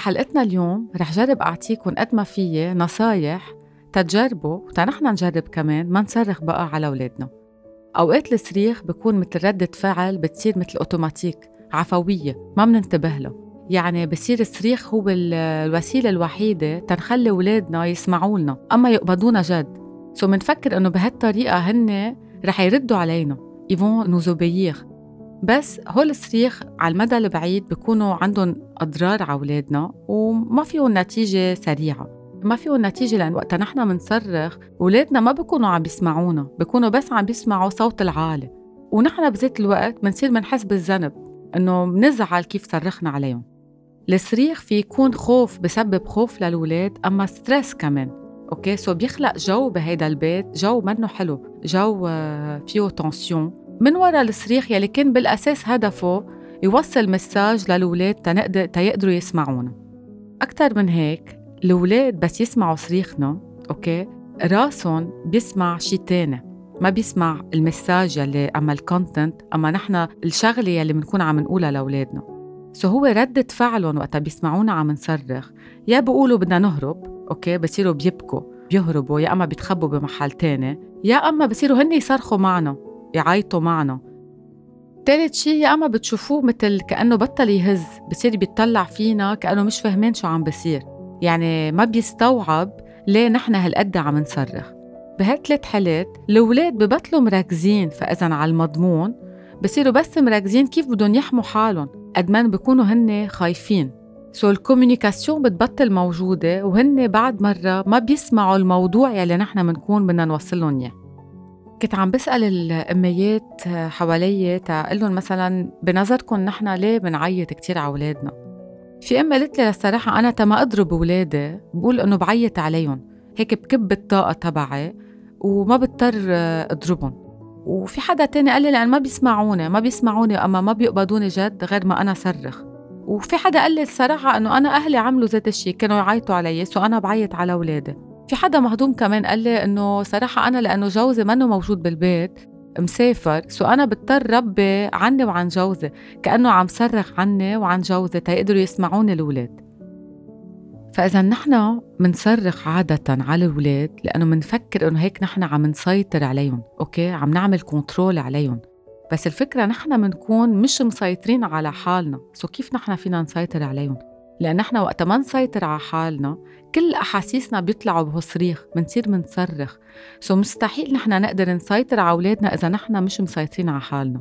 بحلقتنا اليوم رح جرب أعطيكم قد ما فيي نصايح تتجربوا وتنحن نجرب كمان ما نصرخ بقى على أولادنا. أوقات الصريخ بكون مثل ردة فعل بتصير مثل أوتوماتيك عفوية ما بننتبه له. يعني بصير الصريخ هو الوسيلة الوحيدة تنخلي أولادنا يسمعوا لنا أما يقبضونا جد. سو منفكر إنه بهالطريقة هن رح يردوا علينا. يفون نوزوبيير بس هول الصريخ على المدى البعيد بيكونوا عندهم أضرار على أولادنا وما فيهم نتيجة سريعة. ما فيهم نتيجة لأن وقتا نحن منصرخ أولادنا ما بيكونوا عم بيسمعونا بيكونوا بس عم بيسمعوا صوت العالي ونحن بذات الوقت بنصير بنحس بالذنب إنه بنزعل كيف صرخنا عليهم. الصريخ في يكون خوف بسبب خوف للولاد أما stress كمان. okay? so بيخلق جو بهيدا البيت جو منه حلو جو آه، فيه tension من وراء الصريخ يلي كان بالأساس هدفه يوصل message للولاد تنقدر تيقدروا يسمعونا. أكثر من هيك الولاد بس يسمعوا صريخنا okay? راسهم بيسمع شيء تاني. ما بيسمع ال message يلي أما ال content أما نحن الشغلة يلي بنكون عم نقولها لأولادنا. so هو ردة فعلهم وقتها بيسمعونا عم نصرخ. يا بيقولوا بدنا نهرب okay? بصيروا بيبكوا بيهربوا يا أما بيتخبوا بمحل تاني يا أما بصيروا هن يصرخوا معنا. يعيطوا معنا. ثالث شيء يا أما بتشوفوه مثل كأنه بطل يهز بصير بيطلع فينا كأنه مش فاهمين شو عم بصير. يعني ما بيستوعب ليه نحن هالقد عم نصرخ. بهالثلاث حالات الأولاد ببطلوا مركزين فاذا على المضمون بصيروا بس مركزين كيف بدهم يحموا حالهم قد ما بيكونوا هن خايفين. so ال communication بتبطل موجودة وهن بعد مرة ما بيسمعوا الموضوع يلي نحن بنكون بدنا نوصل لهم إياه. كنت عم بسأل الأميات حوالي تقول لهم مثلا بنظركم نحن ليه بنعيط كتير على أولادنا؟ في أم قالت لي الصراحة أنا تما أضرب أولادي بقول إنه بعيط عليهم هيك بكب الطاقة تبعي وما بضطر أضربهم. وفي حدا تاني قال لي لأن ما بيسمعوني ما بيسمعوني أما ما بيقبضوني جد غير ما أنا صرخ. وفي حدا قال لي الصراحة إنه أنا أهلي عملوا ذات الشيء كانوا يعيطوا علي سو أنا بعيط على أولادي. في حدا مهضوم كمان قال لي إنه صراحة أنا لأنه جوزي منه موجود بالبيت مسافر so أنا بضطر ربي عني وعن جوزي كأنه عم صرخ عني وعن جوزي تيقدروا يسمعوني الأولاد فإذا نحن منصرخ عادة على الأولاد لأنه منفكر إنه هيك نحن عم نسيطر عليهم، okay؟ عم نعمل control عليهم، بس الفكرة نحن منكون مش مسيطرين على حالنا so كيف نحن فينا نسيطر عليهم؟ لأن نحن وقت ما نسيطر على حالنا كل أحاسيسنا بيطلعوا بهالصريخ منصير منصرخ. سو مستحيل نحن نقدر نسيطر على أولادنا إذا نحن مش مسيطرين على حالنا.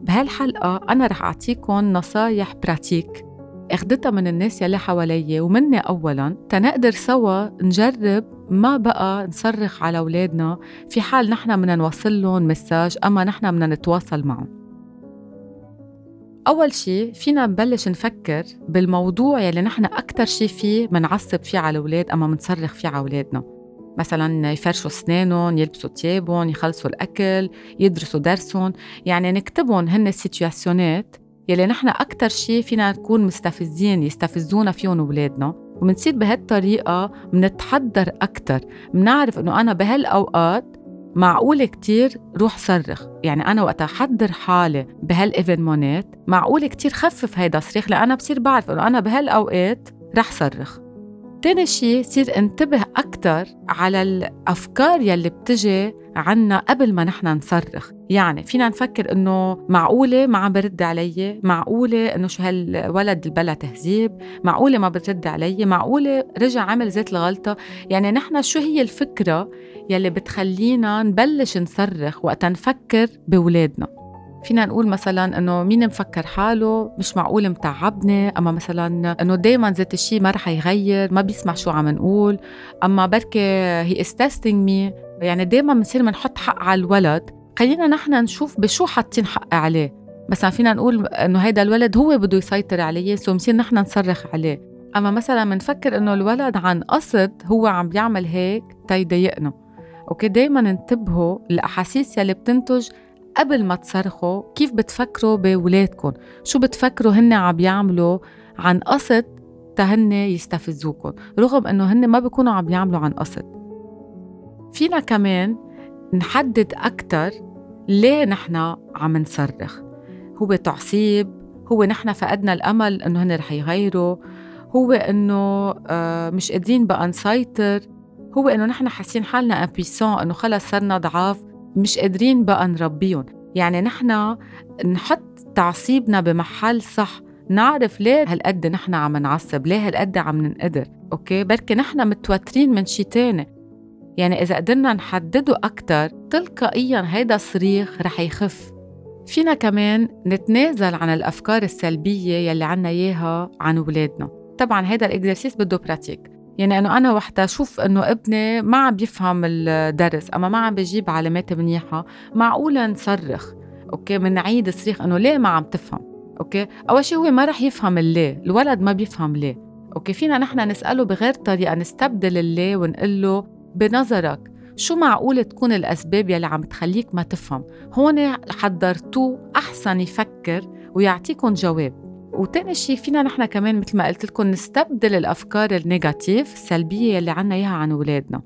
بهالحلقة أنا رح أعطيكم نصايح براتيك أخدتها من الناس يلي حوالي ومني أولا تنقدر سوا نجرب ما بقى نصرخ على أولادنا في حال نحن بدنا نوصل لهم مساج أما نحن بدنا نتواصل معهم. أول شيء فينا نبلش نفكر بالموضوع يلي نحن أكثر شيء فيه منعصب فيه على الأولاد أما منصرخ فيه على أولادنا. مثلا يفرشوا أسنانهم يلبسوا ثيابهم يخلصوا الأكل يدرسوا درسهم. يعني نكتبهم هن السيتواسيونات يلي نحن أكتر شيء فينا نكون مستفزين يستفزونا فيهم أولادنا. ومنصير بهالطريقة منتحضر أكتر. منعرف إنه أنا بهالأوقات معقول كتير روح صرخ. يعني أنا وقت أحضر حالي بهالإيفنمونات معقول كتير خفف هيدا الصريخ لأنا بصير بعرف إنه أنا بهالأوقات رح صرخ. تاني شيء صير انتبه أكتر على الأفكار يلي بتجي عنا قبل ما نحن نصرخ. يعني فينا نفكر إنه معقولة ما عم برد علي معقولة إنه شو هالولد البلا تهذيب معقولة ما بترد علي معقولة رجع عمل ذات الغلطة. يعني نحن شو هي الفكرة يلي بتخلينا نبلش نصرخ وقت نفكر بولادنا فينا نقول مثلا إنه مين مفكر حاله؟ مش معقول متعبني. أما مثلا إنه دائما ذات الشيء ما رح يغير ما بيسمع شو عم نقول. أما بركي he is me يعني دائما بنصير بنحط حق على الولد خلينا نحن نشوف بشو حاطين حق عليه. مثلا فينا نقول إنه هيدا الولد هو بده يسيطر علي so بنصير نحن نصرخ عليه. أما مثلا بنفكر إنه الولد عن قصد هو عم بيعمل هيك تيضايقنا. okay دائما انتبهوا الأحاسيس يلي بتنتج قبل ما تصرخوا كيف بتفكروا بولادكم شو بتفكروا هن عم بيعملوا عن قصد تهن يستفزوكم رغم إنه هن ما بيكونوا عم بيعملوا عن قصد. فينا كمان نحدد أكتر ليه نحن عم نصرخ؟ هو تعصيب هو نحن فقدنا الأمل إنه هن رح يغيروا هو إنه آه، مش قادرين بقى نسيطر هو إنه نحن حاسين حالنا امبيسون إنه خلص صرنا ضعاف مش قادرين بقى نربيهم. يعني نحن نحط تعصيبنا بمحل صح نعرف ليه هالقد نحن عم نعصب ليه هالقد عم ننقدر okay؟ بركي نحن متوترين من شي تاني. يعني إذا قدرنا نحدده أكتر تلقائيا هيدا الصريخ رح يخف. فينا كمان نتنازل عن الأفكار السلبية يلي عنا إياها عن ولادنا طبعا هيدا ال exercice بده pratique يعني إنه أنا وحدة أشوف إنه ابني ما عم بيفهم الدرس أما ما عم بجيب علامات منيحة معقوله نصرخ. okay بنعيد صريخ إنه ليه ما عم تفهم؟ okay أول شيء هو ما رح يفهم الليه الولد ما بيفهم ليه. okay فينا نحن نسأله بغير طريقة نستبدل الليه ونقول له بنظرك شو معقول تكون الأسباب يلي عم تخليك ما تفهم؟ هون حضرتوه أحسن يفكر ويعطيكم جواب. وتاني شيء فينا نحن كمان مثل ما قلت لكم نستبدل الأفكار ال négatives السلبية يلي عنا إياها عن أولادنا.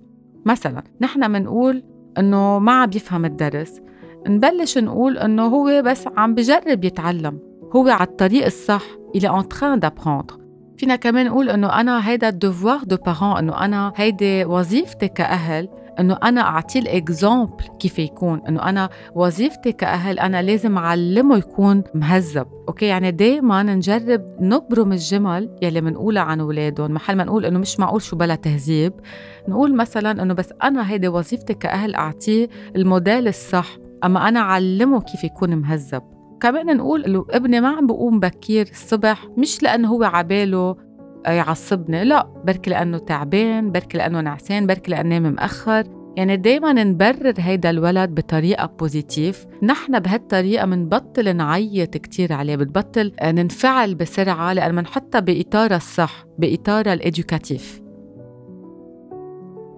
مثلا نحن منقول إنه ما عم بيفهم الدرس. نبلش نقول إنه هو بس عم بجرب يتعلم. هو على الطريق الصح en train d'apprendre. فينا كمان نقول إنه أنا هيدا ال devoir de parent إنه أنا هيدي وظيفتي كأهل إنه أنا اعطيه ال exemple كيف يكون إنه أنا وظيفتي كأهل أنا لازم أعلمه يكون مهذب. okay؟ يعني دائما نجرب نبرم الجمل يلي بنقولها عن أولادهم. محل ما نقول إنه مش معقول شو بلا تهذيب. نقول مثلا إنه بس أنا هيدي وظيفتي كأهل أعطيه الموديل الصح أما أنا أعلمه كيف يكون مهذب. كمان نقول إنه ابني ما عم بقوم بكير الصبح مش لأنه هو عباله يعصبني لا بركي لأنه تعبان بركي لأنه نعسان بركي نام مأخر. يعني دايما نبرر هيدا الولد بطريقة positive. نحن بهالطريقة منبطل نعيط كتير عليه بتبطل ننفعل بسرعة لأن منحطها بإطارها الصح بإطارها ال éducatif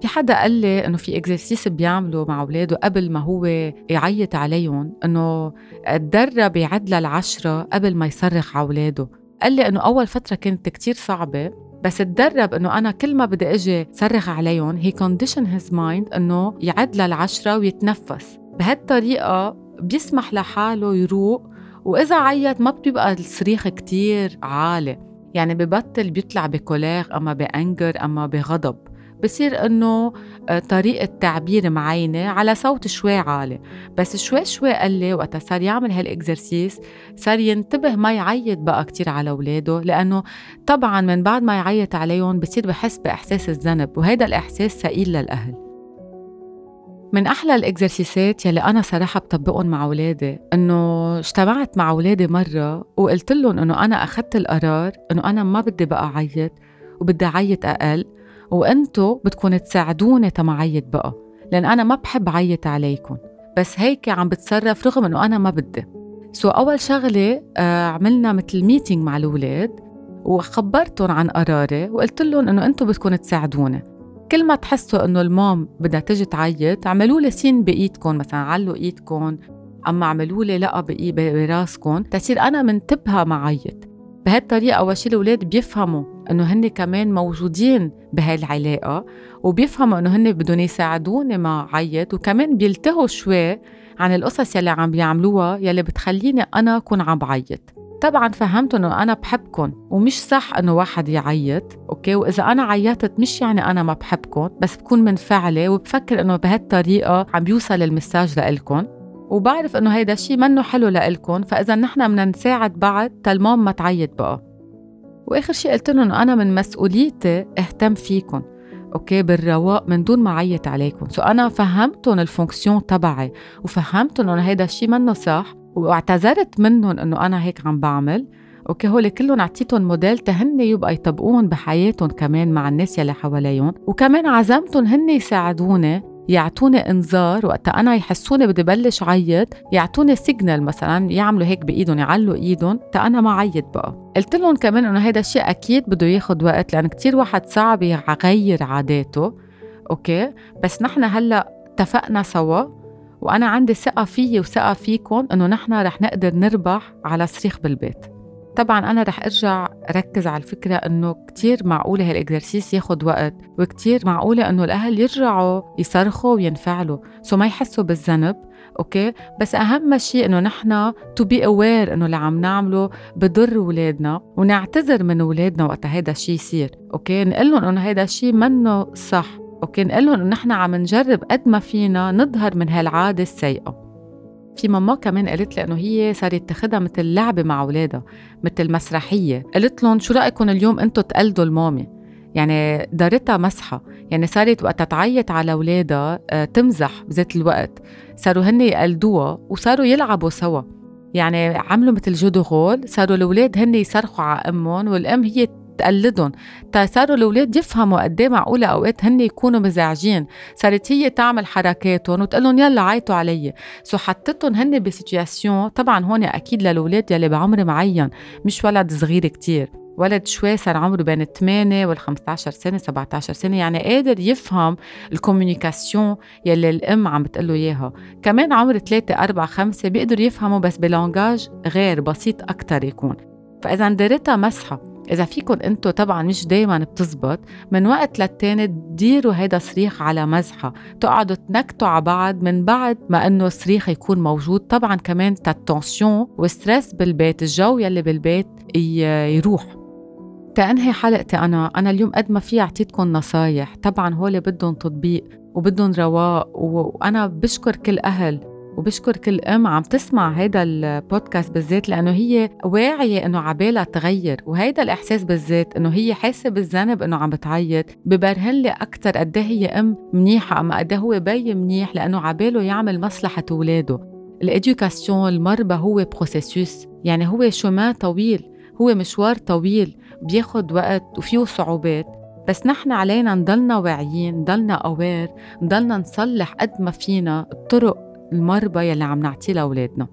في حدا قال لي إنه في exercice بيعمله مع أولاده قبل ما هو يعيط عليهم إنه تدرب يعد للعشرة قبل ما يصرخ على أولاده. قال لي إنه أول فترة كانت كتير صعبة بس تدرب انه أنا كل ما بدي إجي صرخ عليهم he conditioned his mind إنه يعد للعشرة ويتنفس. بهالطريقة بيسمح لحاله يروق وإذا عيط ما بيبقى الصريخ كتير عالي. يعني ببطل بيطلع ب colère أما ب anger أما بغضب. بصير إنه آه، طريقة تعبير معينة على صوت شوي عالي. بس شوي شوي قال لي وقتها صار يعمل هال exercice صار ينتبه ما يعيط بقى كتير على أولاده لأنه طبعا من بعد ما يعيط عليهم بصير بحس بإحساس الذنب وهيدا الإحساس ثقيل للأهل. من أحلى ال exercice ات يلي أنا صراحة بطبقهم مع أولادي إنه اجتمعت مع أولادي مرة وقلت لهم إنه أنا أخذت القرار إنه أنا ما بدي بقى أعيط وبدي أعيط أقل. وانتو بدكم تساعدوني تما عيط بقى لأن أنا ما بحب عيط عليكم. بس هيك عم بتصرف رغم إنه أنا ما بدي. so أول شغلة آه عملنا مثل meeting مع الأولاد وخبرتهم عن قراري وقلت لهم إنه أنتم بدكم تساعدوني. كل ما تحسوا إنه المام بدها تجي تعيط اعملوا لي signe بإيدكم مثلا علوا إيدكم أما اعملوا لي لأ براسكم تصير أنا منتبهة ما عيط. بهالطريقة أول شيء الأولاد بيفهموا إنه هن كمان موجودين بهاي العلاقة وبيفهموا إنه هن بدهم يساعدوني مع عيط وكمان بيلتهوا شوي عن القصص يلي عم بيعملوها يلي بتخليني أنا أكون عم بعيط. طبعا فهمت إنه أنا بحبكم ومش صح إنه واحد يعيط أوكي؟ وإذا أنا عيطت مش يعني أنا ما بحبكم بس بكون منفعلة وبفكر إنه بهالطريقة عم بيوصل المساج لإلكم وبعرف إنه هيدا الشيء منه حلو لإلكم فإذا نحن بدنا نساعد بعض تالمام ما تعيط بقى. وآخر شيء قلت لهم أنا من مسؤوليتي أهتم فيكم. okay؟ بالرواق من دون ما أعيط عليكم. so أنا فهمتهم ال fonction تبعي وفهمتهم إنه هيدا الشيء منه صح واعتذرت منهم إنه أنا هيك عم بعمل. okay؟ هول كلهم أعطيتهم موديل تهن يبقى يطبقون بحياتهم كمان مع الناس يلي حواليهم. وكمان عزمتهم هن يساعدوني يعطوني انذار وقت أنا يحسوني بدي بلش عيط يعطوني signal مثلا يعملوا هيك بإيدهم يعلوا إيدهم تا أنا ما عيط بقى. قلت لهم كمان إنه هيدا الشيء أكيد بده ياخذ وقت لأن كتير واحد صعب يغير عاداته. okay؟ بس نحن هلأ اتفقنا سوا وأنا عندي ثقة فيي وثقة فيكم إنه نحن رح نقدر نربح على صريخ بالبيت. طبعا أنا رح أرجع ركز على الفكرة إنه كتير معقولة هال exercice ياخد وقت وكتير معقولة إنه الأهل يرجعوا يصرخوا وينفعلوا. so ما يحسوا بالذنب okay؟ بس أهم شيء إنه نحن to be aware إنه اللي عم نعمله بضر اولادنا ونعتذر من اولادنا وقت هذا الشيء يصير okay؟ نقول لهم إنه هذا الشيء منه صح okay؟ نقول لهم إنه نحن عم نجرب قد ما فينا نظهر من هالعادة السيئة. في ماما كمان قالت لي إنه هي صارت تاخذها مثل لعبة مع أولادها مثل مسرحية. قلت لهم شو رأيكم اليوم أنتم تقلدوا ال mommy يعني دارتها مزحة. يعني صارت وقت تعيط على أولادها آه، تمزح بذات الوقت. صاروا هن يقلدوها وصاروا يلعبوا سوا. يعني عملوا مثل jeu de rôle صاروا الأولاد هن يصرخوا على أمهم والأم هي تقلدهم. صاروا الأولاد يفهموا قد إيه معقولة أوقات هن يكونوا مزعجين. صارت هي تعمل حركاتهم وتقول لهم يلا عيطوا علي. so حطتهم هن ب situation طبعا هون أكيد للأولاد يلي بعمر معين مش ولد صغير كتير. ولد شوي صار عمره بين ال 8 وال 15 سنة 17 سنة يعني قادر يفهم ال communication يلي الأم عم بتقول له إياها. كمان عمر 3 4 5 بيقدر يفهموا بس ب langage غير بسيط أكثر يكون. فإذا دارتها مزحة. إذا فيكم أنتوا طبعا مش دايما بتزبط من وقت للتاني تديروا هيدا صريخ على مزحة. تقعدوا تنكتوا على بعض من بعد ما أنه الصريخ يكون موجود طبعا كمان تا tension و stress بالبيت الجو يلي بالبيت يروح. تا أنهي حلقتي أنا أنا اليوم قد ما في أعطيتكم نصايح. طبعا هول بدهم تطبيق وبدهم رواق وأنا بشكر كل أهل وبشكر كل ام عم تسمع هيدا البودكاست بالذات لأنه هي واعية إنه عبالها تغير وهيدا الإحساس بالذات إنه هي حاسة بالذنب إنه عم بتعيط ببرهن لي أكثر قد إيه هي أم منيحة اما قد إيه هو بي منيح لأنه عباله يعمل مصلحة أولاده. ال éducation المربى هو processus يعني هو chemin طويل هو مشوار طويل بياخد وقت وفيه صعوبات. بس نحن علينا نضلنا واعيين نضلنا aware نضلنا نصلح قد ما فينا الطرق المربى يلي عم نعطيه لأولادنا.